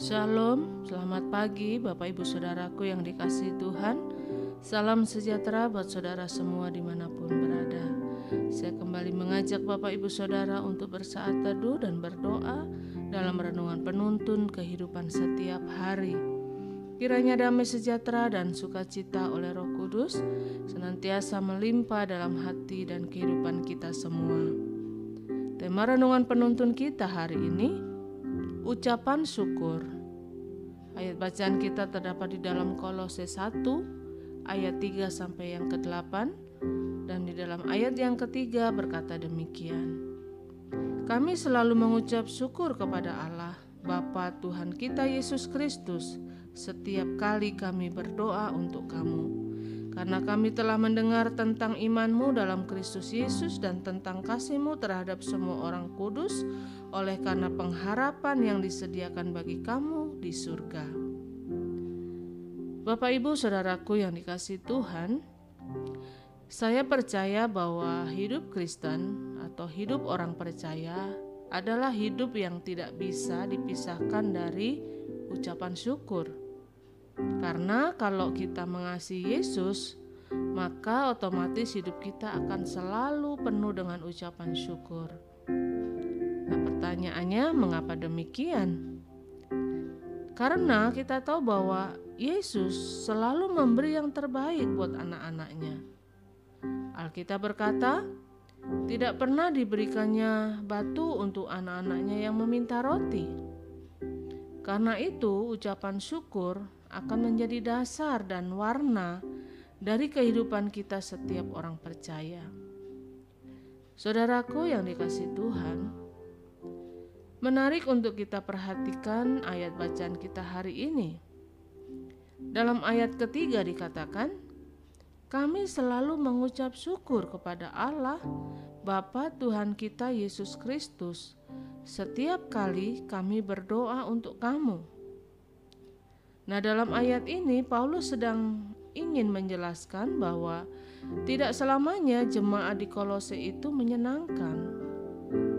Shalom, selamat pagi Bapak Ibu Saudaraku yang dikasih Tuhan. Salam sejahtera buat saudara semua di mana pun berada. Saya kembali mengajak Bapak Ibu Saudara untuk bersaat teduh dan berdoa Dalam renungan penuntun kehidupan setiap hari. Kiranya damai sejahtera dan sukacita oleh roh kudus Senantiasa melimpah dalam hati dan kehidupan kita semua. Tema renungan penuntun kita hari ini Ucapan syukur. Ayat bacaan kita terdapat di dalam Kolose 1 ayat 3 sampai yang ke-8 dan di dalam ayat yang ketiga berkata demikian. Kami selalu mengucap syukur kepada Allah Bapa Tuhan kita Yesus Kristus setiap kali kami berdoa untuk kamu karena kami telah mendengar tentang imanmu dalam Kristus Yesus dan tentang kasihmu terhadap semua orang kudus oleh karena pengharapan yang disediakan bagi kamu di surga. Bapak Ibu Saudaraku yang dikasih Tuhan, saya percaya bahwa hidup Kristen atau hidup orang percaya adalah hidup yang tidak bisa dipisahkan dari ucapan syukur. Karena kalau kita mengasihi Yesus, maka otomatis hidup kita akan selalu penuh dengan ucapan syukur. Nah, pertanyaannya, mengapa demikian? Karena kita tahu bahwa Yesus selalu memberi yang terbaik buat anak-anaknya. Alkitab berkata, tidak pernah diberikannya batu untuk anak-anaknya yang meminta roti. Karena itu, ucapan syukur akan menjadi dasar dan warna dari kehidupan kita setiap orang percaya. Saudaraku yang dikasih Tuhan, menarik untuk kita perhatikan ayat bacaan kita hari ini. Dalam ayat ketiga dikatakan, kami selalu mengucap syukur kepada Allah, Bapa Tuhan kita Yesus Kristus, setiap kali kami berdoa untuk kamu Nah, dalam ayat ini Paulus sedang ingin menjelaskan bahwa tidak selamanya jemaat di Kolose itu menyenangkan.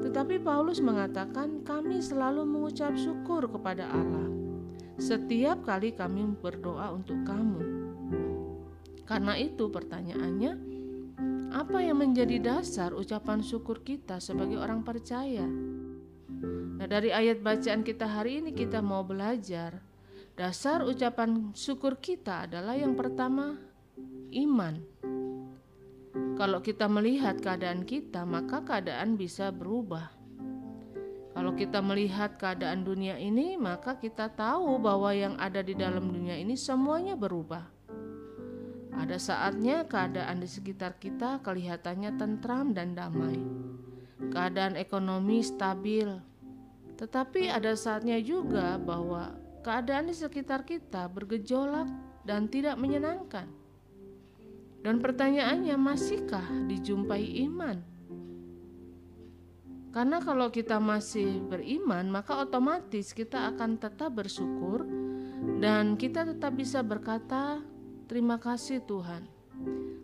Tetapi Paulus mengatakan kami selalu mengucap syukur kepada Allah setiap kali kami berdoa untuk kamu. Karena itu pertanyaannya, apa yang menjadi dasar ucapan syukur kita sebagai orang percaya? Nah, dari ayat bacaan kita hari ini kita mau belajar Dasar ucapan syukur kita adalah yang pertama iman. Kalau kita melihat keadaan kita, maka keadaan bisa berubah. Kalau kita melihat keadaan dunia ini, maka kita tahu bahwa yang ada di dalam dunia ini semuanya berubah. Ada saatnya keadaan di sekitar kita kelihatannya tentram dan damai. Keadaan ekonomi stabil. Tetapi ada saatnya juga bahwa keadaan di sekitar kita bergejolak dan tidak menyenangkan. Dan pertanyaannya, masihkah dijumpai iman? Karena kalau kita masih beriman, maka otomatis kita akan tetap bersyukur dan kita tetap bisa berkata, "Terima kasih Tuhan."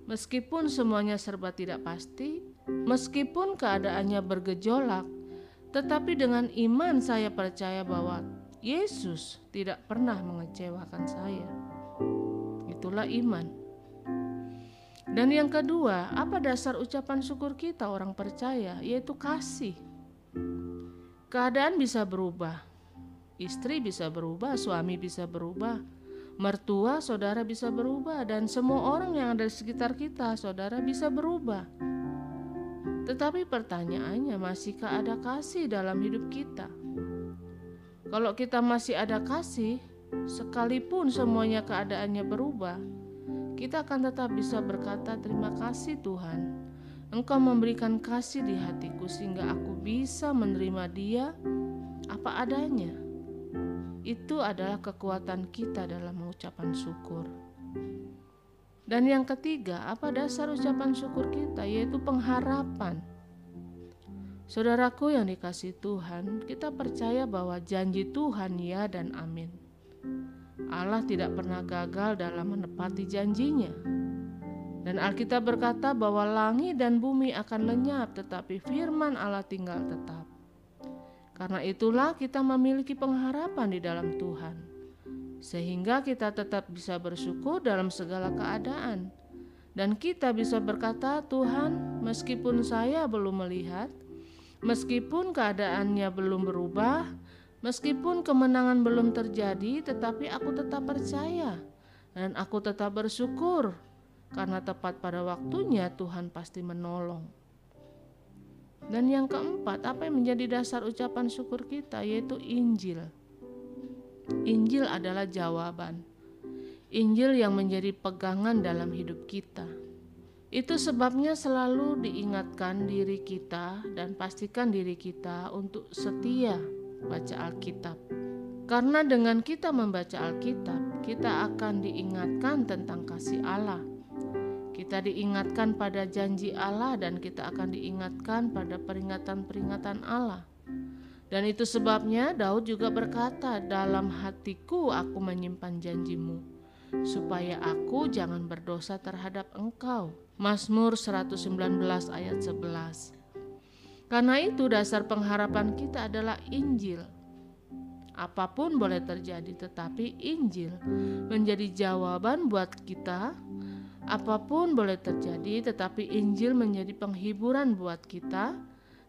Meskipun semuanya serba tidak pasti, meskipun keadaannya bergejolak, tetapi dengan iman saya percaya bahwa Yesus tidak pernah mengecewakan saya. Itulah iman. Dan yang kedua, apa dasar ucapan syukur kita orang percaya? Yaitu kasih. Keadaan bisa berubah. Istri bisa berubah, suami bisa berubah, mertua, saudara bisa berubah, dan semua orang yang ada di sekitar kita, saudara bisa berubah. Tetapi pertanyaannya, masihkah ada kasih dalam hidup kita? Kalau kita masih ada kasih, sekalipun semuanya keadaannya berubah, kita akan tetap bisa berkata, "Terima kasih, Tuhan. Engkau memberikan kasih di hatiku sehingga aku bisa menerima Dia apa adanya." Itu adalah kekuatan kita dalam mengucapkan syukur. Dan yang ketiga, apa dasar ucapan syukur kita? Yaitu pengharapan. Saudaraku yang dikasih Tuhan, kita percaya bahwa janji Tuhan ya dan amin. Allah tidak pernah gagal dalam menepati janjinya. Dan Alkitab berkata bahwa langit dan bumi akan lenyap, tetapi firman Allah tinggal tetap. Karena itulah kita memiliki pengharapan di dalam Tuhan, sehingga kita tetap bisa bersyukur dalam segala keadaan, dan kita bisa berkata, "Tuhan, meskipun saya belum melihat, meskipun keadaannya belum berubah, meskipun kemenangan belum terjadi, tetapi aku tetap percaya dan aku tetap bersyukur." Karena tepat pada waktunya Tuhan pasti menolong. Dan yang keempat, apa yang menjadi dasar ucapan syukur kita yaitu Injil. Injil adalah jawaban. Injil yang menjadi pegangan dalam hidup kita. Itu sebabnya selalu diingatkan diri kita dan pastikan diri kita untuk setia baca Alkitab. Karena dengan kita membaca Alkitab, kita akan diingatkan tentang kasih Allah kita diingatkan pada janji Allah dan kita akan diingatkan pada peringatan-peringatan Allah. Dan itu sebabnya Daud juga berkata, "Dalam hatiku aku menyimpan janjimu, supaya aku jangan berdosa terhadap engkau." Mazmur 119 ayat 11. Karena itu dasar pengharapan kita adalah Injil. Apa pun boleh terjadi, tetapi Injil menjadi jawaban buat kita Apa pun boleh terjadi, tetapi Injil menjadi penghiburan buat kita,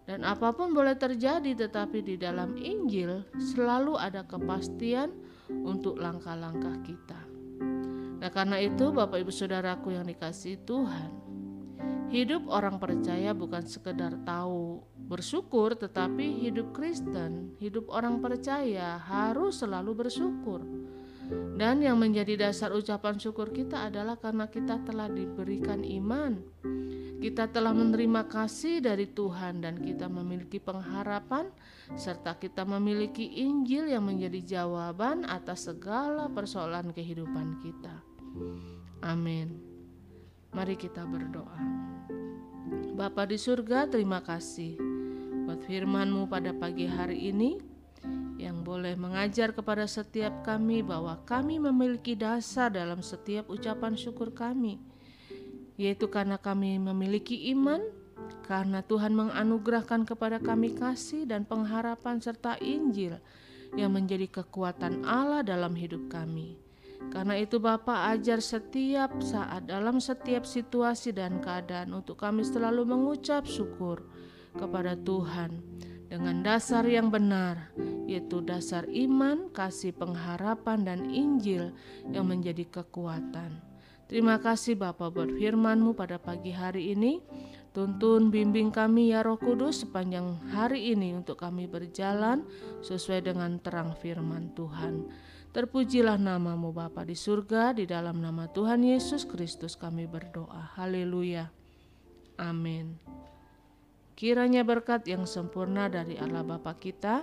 dan apa pun boleh terjadi, tetapi di dalam Injil selalu ada kepastian untuk langkah-langkah kita. Nah, karena itu, Bapak Ibu Saudaraku yang dikasih Tuhan, hidup orang percaya bukan sekedar tahu bersyukur, tetapi hidup Kristen, hidup orang percaya harus selalu bersyukur dan yang menjadi dasar ucapan syukur kita adalah karena kita telah diberikan iman. Kita telah menerima kasih dari Tuhan dan kita memiliki pengharapan serta kita memiliki Injil yang menjadi jawaban atas segala persoalan kehidupan kita. Amin. Mari kita berdoa. Bapa di surga, terima kasih buat firman-Mu pada pagi hari ini yang boleh mengajar kepada setiap kami bahwa kami memiliki dasar dalam setiap ucapan syukur kami, yaitu karena kami memiliki iman, karena Tuhan menganugerahkan kepada kami kasih dan pengharapan serta Injil yang menjadi kekuatan Allah dalam hidup kami. Karena itu Bapa ajar setiap saat dalam setiap situasi dan keadaan untuk kami selalu mengucap syukur kepada Tuhan dengan dasar yang benar, yaitu dasar iman, kasih pengharapan, dan Injil yang menjadi kekuatan. Terima kasih Bapa buat firman-Mu pada pagi hari ini. Tuntun bimbing kami ya Roh Kudus sepanjang hari ini untuk kami berjalan sesuai dengan terang firman Tuhan. Terpujilah namamu Bapa di surga, di dalam nama Tuhan Yesus Kristus kami berdoa. Haleluya. Amin. Kiranya berkat yang sempurna dari Allah Bapa kita,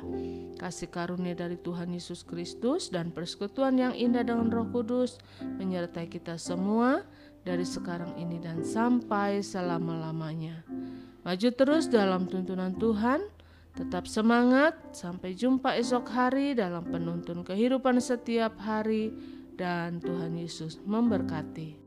kasih karunia dari Tuhan Yesus Kristus, dan persekutuan yang indah dengan Roh Kudus menyertai kita semua dari sekarang ini dan sampai selama-lamanya. Maju terus dalam tuntunan Tuhan, tetap semangat, sampai jumpa esok hari dalam penuntun kehidupan setiap hari, dan Tuhan Yesus memberkati.